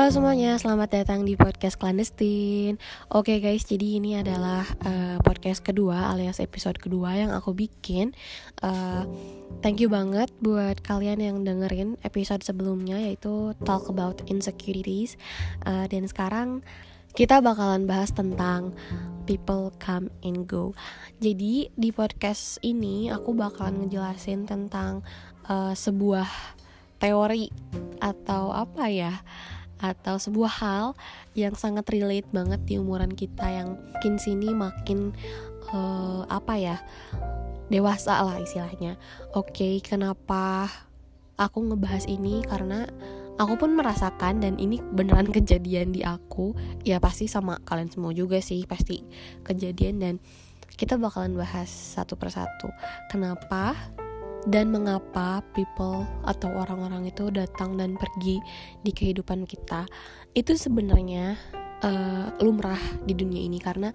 Halo semuanya, selamat datang di podcast clandestine. Oke guys, jadi ini adalah uh, podcast kedua alias episode kedua yang aku bikin. Uh, thank you banget buat kalian yang dengerin episode sebelumnya yaitu talk about insecurities. Uh, dan sekarang kita bakalan bahas tentang people come and go. Jadi di podcast ini aku bakalan ngejelasin tentang uh, sebuah teori atau apa ya? Atau sebuah hal yang sangat relate banget di umuran kita yang makin sini makin uh, apa ya dewasa lah istilahnya. Oke, okay, kenapa aku ngebahas ini karena aku pun merasakan dan ini beneran kejadian di aku. Ya pasti sama kalian semua juga sih pasti kejadian dan kita bakalan bahas satu persatu. Kenapa dan mengapa people atau orang-orang itu datang dan pergi di kehidupan kita itu sebenarnya uh, lumrah di dunia ini. Karena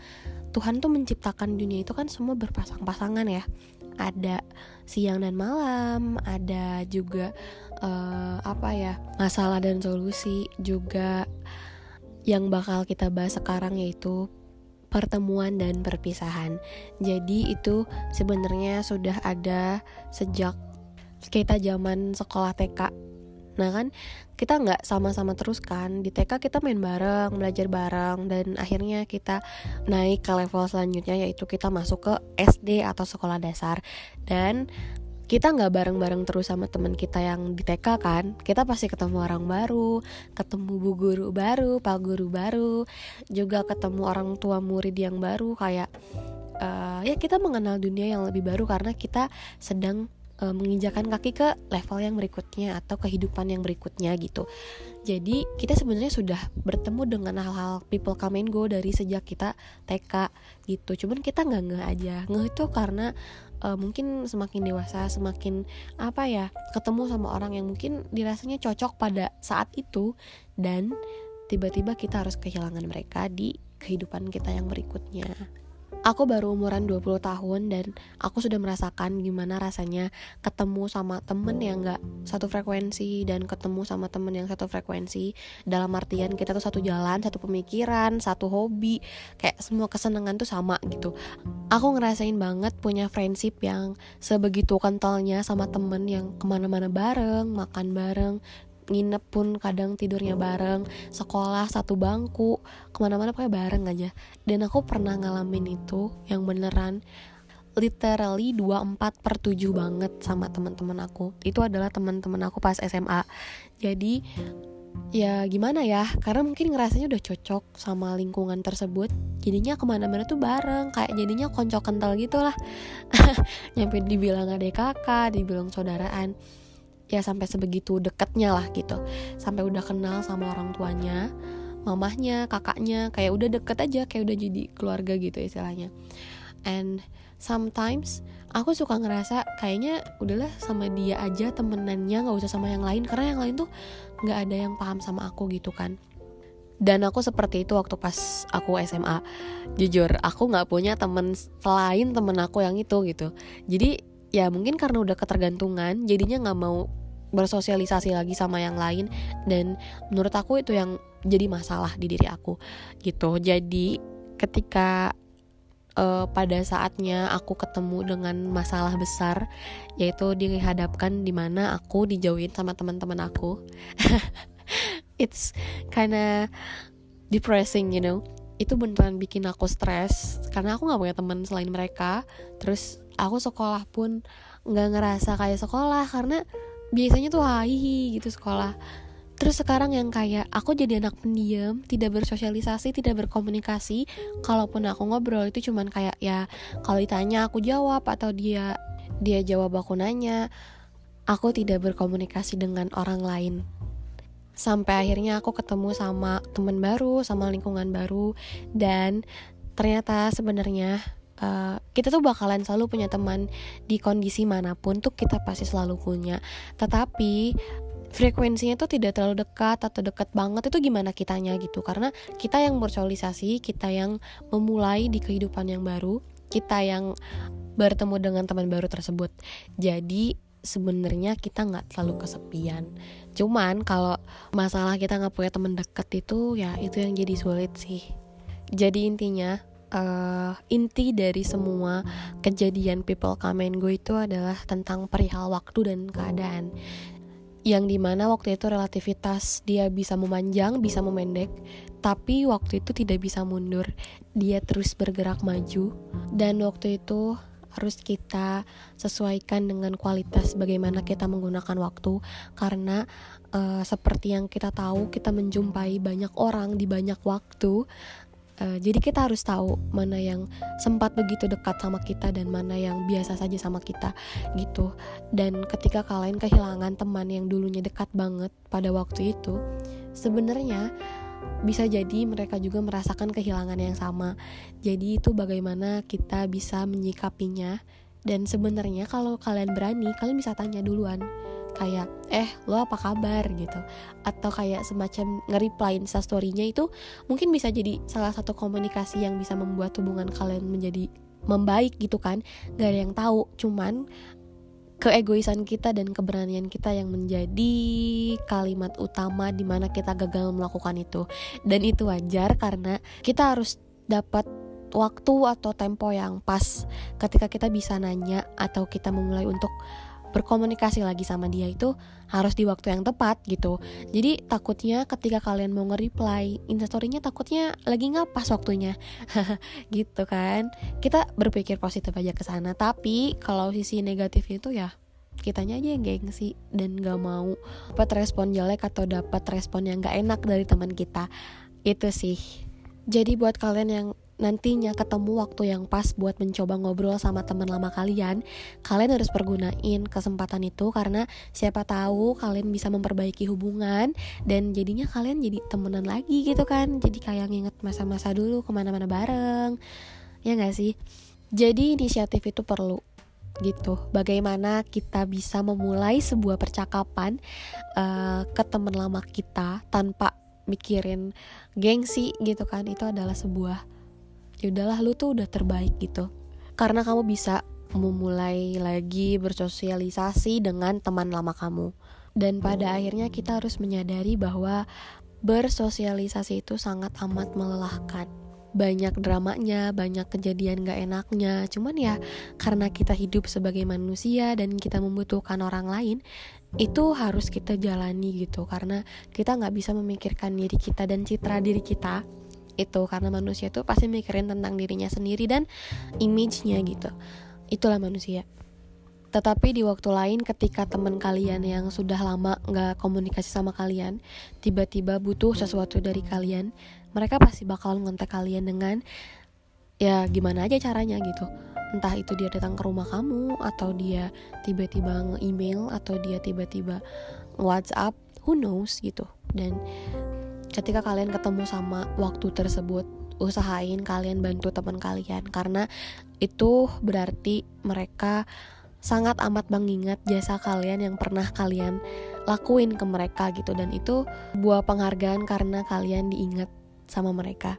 Tuhan tuh menciptakan dunia itu kan semua berpasang-pasangan ya. Ada siang dan malam ada juga uh, apa ya masalah dan solusi juga yang bakal kita bahas sekarang yaitu pertemuan dan perpisahan. Jadi itu sebenarnya sudah ada sejak kita zaman sekolah TK. Nah kan kita nggak sama-sama terus kan di TK kita main bareng, belajar bareng dan akhirnya kita naik ke level selanjutnya yaitu kita masuk ke SD atau sekolah dasar dan kita nggak bareng-bareng terus sama teman kita yang di TK kan kita pasti ketemu orang baru ketemu bu guru baru pak guru baru juga ketemu orang tua murid yang baru kayak uh, ya kita mengenal dunia yang lebih baru karena kita sedang uh, menginjakan kaki ke level yang berikutnya atau kehidupan yang berikutnya gitu. Jadi kita sebenarnya sudah bertemu dengan hal-hal people come and go dari sejak kita TK gitu. Cuman kita nggak ngeh aja. Ngeh itu karena uh, mungkin semakin dewasa, semakin apa ya, ketemu sama orang yang mungkin dirasanya cocok pada saat itu dan tiba-tiba kita harus kehilangan mereka di kehidupan kita yang berikutnya. Aku baru umuran 20 tahun dan aku sudah merasakan gimana rasanya ketemu sama temen yang gak satu frekuensi dan ketemu sama temen yang satu frekuensi dalam artian kita tuh satu jalan, satu pemikiran, satu hobi, kayak semua kesenangan tuh sama gitu. Aku ngerasain banget punya friendship yang sebegitu kentalnya sama temen yang ke mana-mana bareng, makan bareng, nginep pun kadang tidurnya bareng sekolah satu bangku ke mana-mana pakai bareng aja. Dan aku pernah ngalamin itu yang beneran literally 24 per 7 banget sama teman-teman aku. Itu adalah teman-teman aku pas SMA jadi ya gimana ya karena mungkin ngerasanya udah cocok sama lingkungan tersebut jadinya ke mana-mana tuh bareng kayak jadinya konco kental gitu lah nyampe dibilang adek kakak dibilang saudaraan ya sampai sebegitu deketnya lah gitu. Sampai udah kenal sama orang tuanya mamahnya kakaknya kayak udah deket aja kayak udah jadi keluarga gitu istilahnya. And sometimes aku suka ngerasa kayaknya udahlah sama dia aja temenannya nggak usah sama yang lain. Karena yang lain tuh nggak ada yang paham sama aku gitu kan. Dan aku seperti itu waktu pas aku SMA jujur aku nggak punya temen selain temen aku yang itu gitu. Jadi ya mungkin karena udah ketergantungan jadinya nggak mau bersosialisasi lagi sama yang lain. Dan menurut aku itu yang jadi masalah di diri aku gitu. Jadi ketika uh, pada saatnya aku ketemu dengan masalah besar yaitu dihadapkan di mana aku dijauhin sama teman-teman aku it's kinda depressing you know itu beneran bikin aku stres karena aku nggak punya teman selain mereka terus aku sekolah pun nggak ngerasa kayak sekolah karena biasanya tuh hai gitu sekolah Terus sekarang yang kayak aku jadi anak pendiam, tidak bersosialisasi, tidak berkomunikasi. Kalaupun aku ngobrol itu cuman kayak ya kalau ditanya aku jawab atau dia dia jawab aku nanya. Aku tidak berkomunikasi dengan orang lain sampai akhirnya aku ketemu sama teman baru sama lingkungan baru. Dan ternyata sebenarnya uh, kita tuh bakalan selalu punya teman di kondisi mana pun tuh kita pasti selalu punya. Tetapi frekuensinya tuh tidak terlalu dekat atau dekat banget itu gimana kitanya gitu. Karena kita yang bersosialisasi kita yang memulai di kehidupan yang baru kita yang bertemu dengan teman baru tersebut. Jadi sebenarnya kita nggak terlalu kesepian. Cuman kalau masalah kita nggak punya temen deket itu ya itu yang jadi sulit sih. Jadi intinya uh, inti dari semua kejadian people come and go itu adalah tentang perihal waktu dan keadaan. Yang di mana waktu itu relativitas dia bisa memanjang, bisa memendek, tapi waktu itu tidak bisa mundur. Dia terus bergerak maju, dan waktu itu harus kita sesuaikan dengan kualitas bagaimana kita menggunakan waktu karena uh, seperti yang kita tahu kita menjumpai banyak orang di banyak waktu Uh, jadi kita harus tahu mana yang sempat begitu dekat sama kita dan mana yang biasa saja sama kita gitu. Dan ketika kalian kehilangan teman yang dulunya dekat banget pada waktu itu, sebenarnya bisa jadi mereka juga merasakan kehilangan yang sama. Jadi itu bagaimana kita bisa menyikapinya. Dan sebenarnya kalau kalian berani, kalian bisa tanya duluan. Kayak eh lo apa kabar? gitu. Atau kayak semacam nge-reply instastorynya itu mungkin bisa jadi salah satu komunikasi yang bisa membuat hubungan kalian menjadi membaik gitu kan. Gak ada yang tahu. Cuman keegoisan kita dan keberanian kita yang menjadi kalimat utama di mana kita gagal melakukan itu. Dan itu wajar karena kita harus dapat waktu atau tempo yang pas ketika kita bisa nanya atau kita memulai untuk berkomunikasi lagi sama dia itu harus di waktu yang tepat gitu. Jadi takutnya ketika kalian mau nge-reply instastorynya takutnya lagi nggak pas waktunya. Gitu kan. Kita berpikir positif aja ke sana tapi kalau sisi negatif itu ya kitanya aja yang gengsi dan gak mau dapat respon jelek atau dapat respon yang gak enak dari teman kita. Itu sih. Jadi buat kalian yang nantinya ketemu waktu yang pas buat mencoba ngobrol sama teman lama kalian, kalian harus pergunain kesempatan itu karena siapa tahu kalian bisa memperbaiki hubungan dan jadinya kalian jadi temenan lagi gitu kan. Jadi kayak nginget masa-masa dulu ke mana-mana bareng, ya gak sih? Jadi inisiatif itu perlu gitu. Bagaimana kita bisa memulai sebuah percakapan uh, ke teman lama kita tanpa mikirin gengsi gitu kan? Itu adalah sebuah ya udahlah lu tuh udah terbaik gitu karena kamu bisa memulai lagi bersosialisasi dengan teman lama kamu dan pada akhirnya kita harus menyadari bahwa bersosialisasi itu sangat amat melelahkan banyak dramanya, banyak kejadian gak enaknya. Cuman ya karena kita hidup sebagai manusia dan kita membutuhkan orang lain, itu harus kita jalani gitu. Karena kita nggak bisa memikirkan diri kita dan citra diri kita itu karena manusia tuh pasti mikirin tentang dirinya sendiri dan image-nya gitu. Itulah manusia. Tetapi di waktu lain ketika teman kalian yang sudah lama nggak komunikasi sama kalian tiba-tiba butuh sesuatu dari kalian mereka pasti bakal ngontek kalian dengan ya gimana aja caranya gitu. Entah itu dia datang ke rumah kamu atau dia tiba-tiba nge-email atau dia tiba-tiba WhatsApp who knows gitu. Dan ketika kalian ketemu sama waktu tersebut usahain kalian bantu teman kalian karena itu berarti mereka sangat amat mengingat jasa kalian yang pernah kalian lakuin ke mereka gitu. Dan itu buah penghargaan karena kalian diingat sama mereka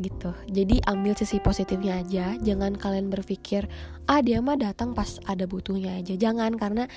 gitu. Jadi ambil sisi positifnya aja jangan kalian berpikir ah dia mah datang pas ada butuhnya aja. Jangan karena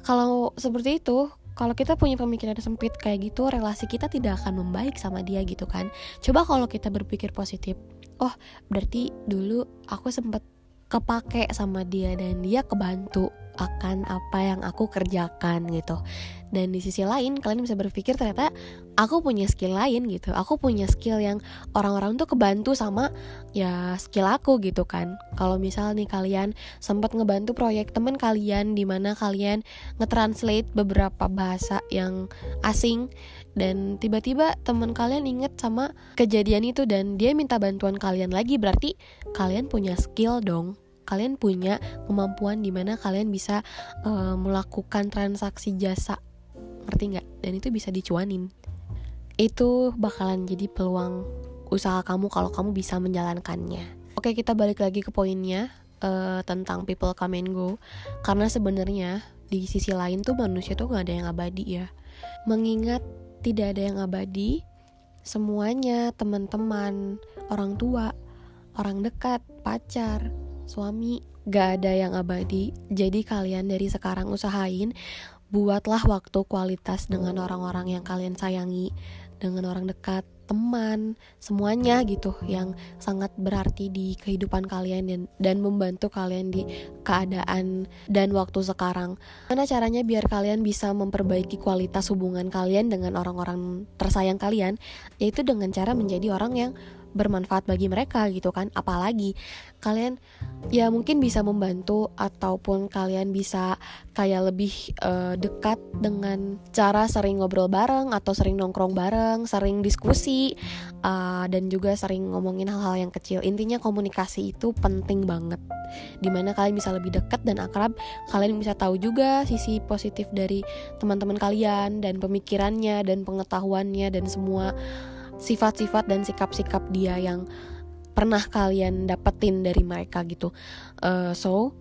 kalau seperti itu kalau kita punya pemikiran sempit kayak gitu relasi kita tidak akan membaik sama dia gitu kan. Coba kalau kita berpikir positif oh berarti dulu aku sempet kepake sama dia dan dia kebantu akan apa yang aku kerjakan gitu. Dan di sisi lain kalian bisa berpikir ternyata aku punya skill lain gitu. Aku punya skill yang orang-orang tuh kebantu sama ya skill aku gitu kan. Kalau misal nih kalian sempat ngebantu proyek temen kalian di mana kalian ngetranslate beberapa bahasa yang asing dan tiba-tiba teman kalian inget sama kejadian itu dan dia minta bantuan kalian lagi. Berarti kalian punya skill dong. Kalian punya kemampuan di mana kalian bisa uh, melakukan transaksi jasa. Ngerti nggak? Dan itu bisa dicuanin. Itu bakalan jadi peluang usaha kamu kalau kamu bisa menjalankannya. Oke kita balik lagi ke poinnya uh, tentang people come and go. Karena sebenarnya di sisi lain tuh manusia tuh gak ada yang abadi ya. Mengingat tidak ada yang abadi semuanya teman-teman orang tua orang dekat pacar suami, gak ada yang abadi. Jadi kalian dari sekarang usahain buatlah waktu kualitas dengan orang-orang yang kalian sayangi, dengan orang dekat, teman, semuanya gitu yang sangat berarti di kehidupan kalian dan dan membantu kalian di keadaan dan waktu sekarang. Mana caranya biar kalian bisa memperbaiki kualitas hubungan kalian dengan orang-orang tersayang kalian? Yaitu dengan cara menjadi orang yang bermanfaat bagi mereka gitu kan. Apalagi kalian ya mungkin bisa membantu ataupun kalian bisa kayak lebih uh, dekat dengan cara sering ngobrol bareng atau sering nongkrong bareng sering diskusi uh, dan juga sering ngomongin hal-hal yang kecil. Intinya komunikasi itu penting banget. Di mana kalian bisa lebih dekat dan akrab kalian bisa tahu juga sisi positif dari teman-teman kalian dan pemikirannya dan pengetahuannya dan semua sifat-sifat dan sikap-sikap dia yang pernah kalian dapetin dari mereka gitu. Uh, so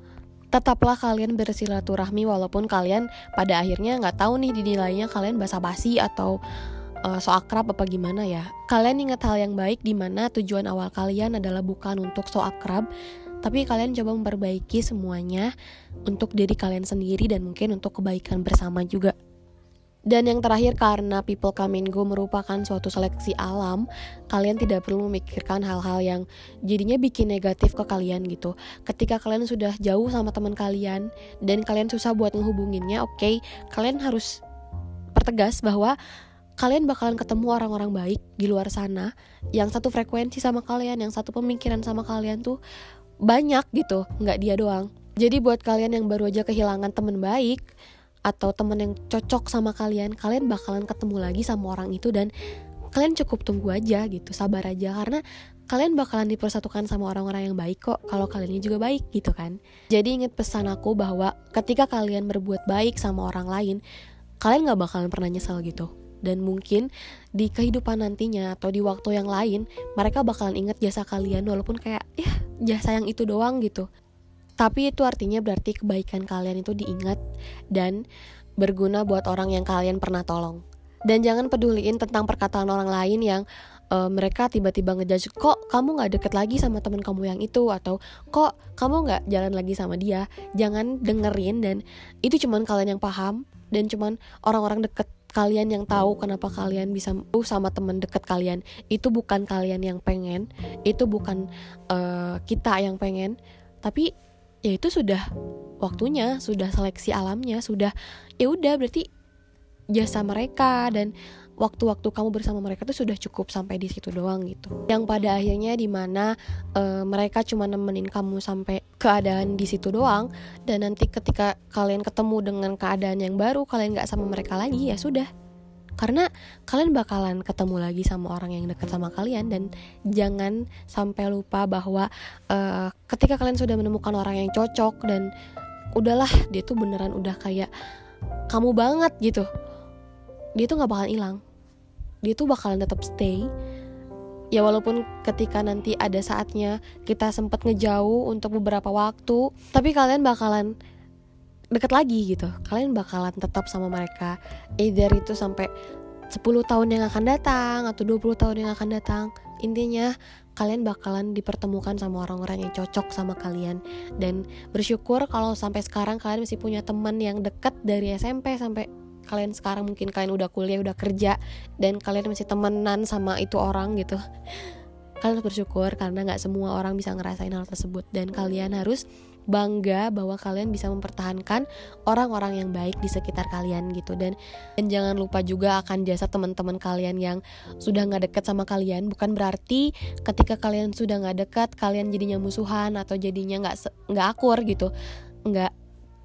tetaplah kalian bersilaturahmi walaupun kalian pada akhirnya nggak tahu nih dinilainya kalian basa-basi atau uh, so akrab apa gimana ya. Kalian ingat hal yang baik di mana tujuan awal kalian adalah bukan untuk so akrab, tapi kalian coba memperbaiki semuanya untuk diri kalian sendiri dan mungkin untuk kebaikan bersama juga. Dan yang terakhir karena people go merupakan suatu seleksi alam, kalian tidak perlu memikirkan hal-hal yang jadinya bikin negatif ke kalian gitu. Ketika kalian sudah jauh sama teman kalian dan kalian susah buat ngehubunginnya, oke, okay, kalian harus pertegas bahwa kalian bakalan ketemu orang-orang baik di luar sana yang satu frekuensi sama kalian, yang satu pemikiran sama kalian tuh banyak gitu, nggak dia doang. Jadi buat kalian yang baru aja kehilangan teman baik, atau temen yang cocok sama kalian kalian bakalan ketemu lagi sama orang itu dan kalian cukup tunggu aja gitu sabar aja. Karena kalian bakalan dipersatukan sama orang-orang yang baik kok kalau kalian ini juga baik gitu kan. Jadi inget pesan aku bahwa ketika kalian berbuat baik sama orang lain kalian gak bakalan pernah nyesel gitu. Dan mungkin di kehidupan nantinya atau di waktu yang lain mereka bakalan inget jasa kalian walaupun kayak ya jasa yang itu doang gitu tapi itu artinya berarti kebaikan kalian itu diingat dan berguna buat orang yang kalian pernah tolong. Dan jangan peduliin tentang perkataan orang lain yang uh, mereka tiba-tiba ngejudge kok kamu nggak deket lagi sama teman kamu yang itu atau kok kamu nggak jalan lagi sama dia. Jangan dengerin dan itu cuman kalian yang paham dan cuman orang-orang deket kalian yang tahu kenapa kalian bisa uh, sama temen deket kalian itu bukan kalian yang pengen itu bukan uh, kita yang pengen tapi ya itu sudah waktunya sudah seleksi alamnya sudah ya udah berarti jasa mereka dan waktu-waktu kamu bersama mereka tuh sudah cukup sampai di situ doang gitu. Yang pada akhirnya di mana uh, mereka cuma nemenin kamu sampai keadaan di situ doang dan nanti ketika kalian ketemu dengan keadaan yang baru kalian nggak sama mereka lagi ya sudah karena kalian bakalan ketemu lagi sama orang yang dekat sama kalian dan jangan sampai lupa bahwa uh, ketika kalian sudah menemukan orang yang cocok dan udahlah dia tuh beneran udah kayak kamu banget gitu dia tuh nggak bakalan hilang. Dia tuh bakalan tetap stay. Ya walaupun ketika nanti ada saatnya kita sempat ngejauh untuk beberapa waktu tapi kalian bakalan deket lagi gitu. Kalian bakalan tetap sama mereka either itu sampai 10 tahun yang akan datang atau 20 tahun yang akan datang. Intinya kalian bakalan dipertemukan sama orang-orang yang cocok sama kalian. Dan bersyukur kalau sampai sekarang kalian masih punya teman yang deket dari SMP sampai kalian sekarang mungkin kalian udah kuliah udah kerja dan kalian masih temenan sama itu orang gitu. Kalian harus bersyukur karena nggak semua orang bisa ngerasain hal tersebut. Dan kalian harus bangga bahwa kalian bisa mempertahankan orang-orang yang baik di sekitar kalian gitu. Dan dan jangan lupa juga akan jasa teman-teman kalian yang sudah nggak deket sama kalian. Bukan berarti ketika kalian sudah nggak dekat kalian jadinya musuhan atau jadinya nggak nggak akur gitu. Nggak.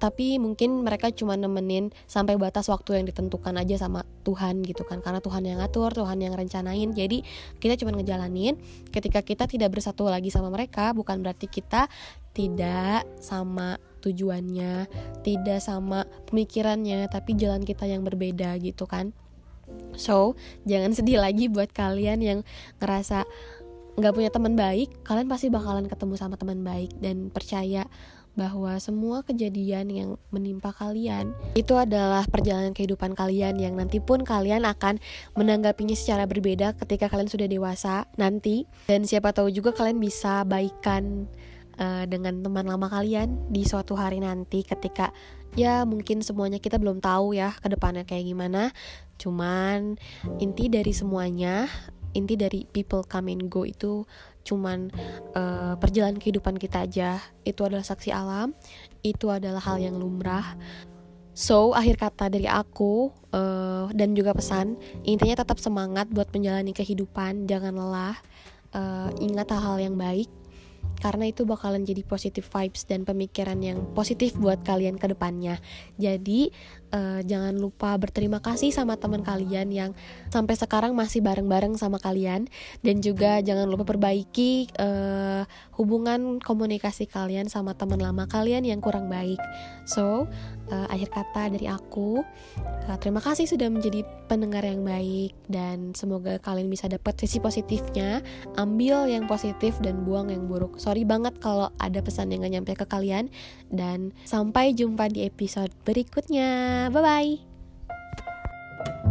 Tapi mungkin mereka cuma nemenin sampai batas waktu yang ditentukan aja sama Tuhan gitu kan. Karena Tuhan yang ngatur Tuhan yang rencanain. Jadi kita cuma ngejalanin. Ketika kita tidak bersatu lagi sama mereka bukan berarti kita tidak sama tujuannya tidak sama pemikirannya tapi jalan kita yang berbeda gitu kan. So jangan sedih lagi buat kalian yang ngerasa nggak punya teman baik kalian pasti bakalan ketemu sama teman baik dan percaya bahwa semua kejadian yang menimpa kalian itu adalah perjalanan kehidupan kalian yang nanti pun kalian akan menanggapinya secara berbeda ketika kalian sudah dewasa nanti. Dan siapa tahu juga kalian bisa baikan uh, dengan teman lama kalian di suatu hari nanti ketika ya mungkin semuanya kita belum tahu ya ke depannya kayak gimana. Cuman inti dari semuanya inti dari people come and go itu cuman uh, perjalanan kehidupan kita aja. Itu adalah saksi alam itu adalah hal yang lumrah. So, akhir kata dari aku uh, dan juga pesan, intinya tetap semangat buat menjalani kehidupan, jangan lelah, uh, ingat hal-hal yang baik, karena itu bakalan jadi positive vibes dan pemikiran yang positif buat kalian ke depannya. Jadi uh, jangan lupa berterima kasih sama teman kalian yang sampai sekarang masih bareng-bareng sama kalian dan juga jangan lupa perbaiki uh, hubungan komunikasi kalian sama teman lama kalian yang kurang baik. So, uh, akhir kata dari aku, uh, terima kasih sudah menjadi pendengar yang baik dan semoga kalian bisa dapat sisi positifnya, ambil yang positif dan buang yang buruk. So, sorry banget kalau ada pesan yang gak nyampe ke kalian dan sampai jumpa di episode berikutnya Bye-bye.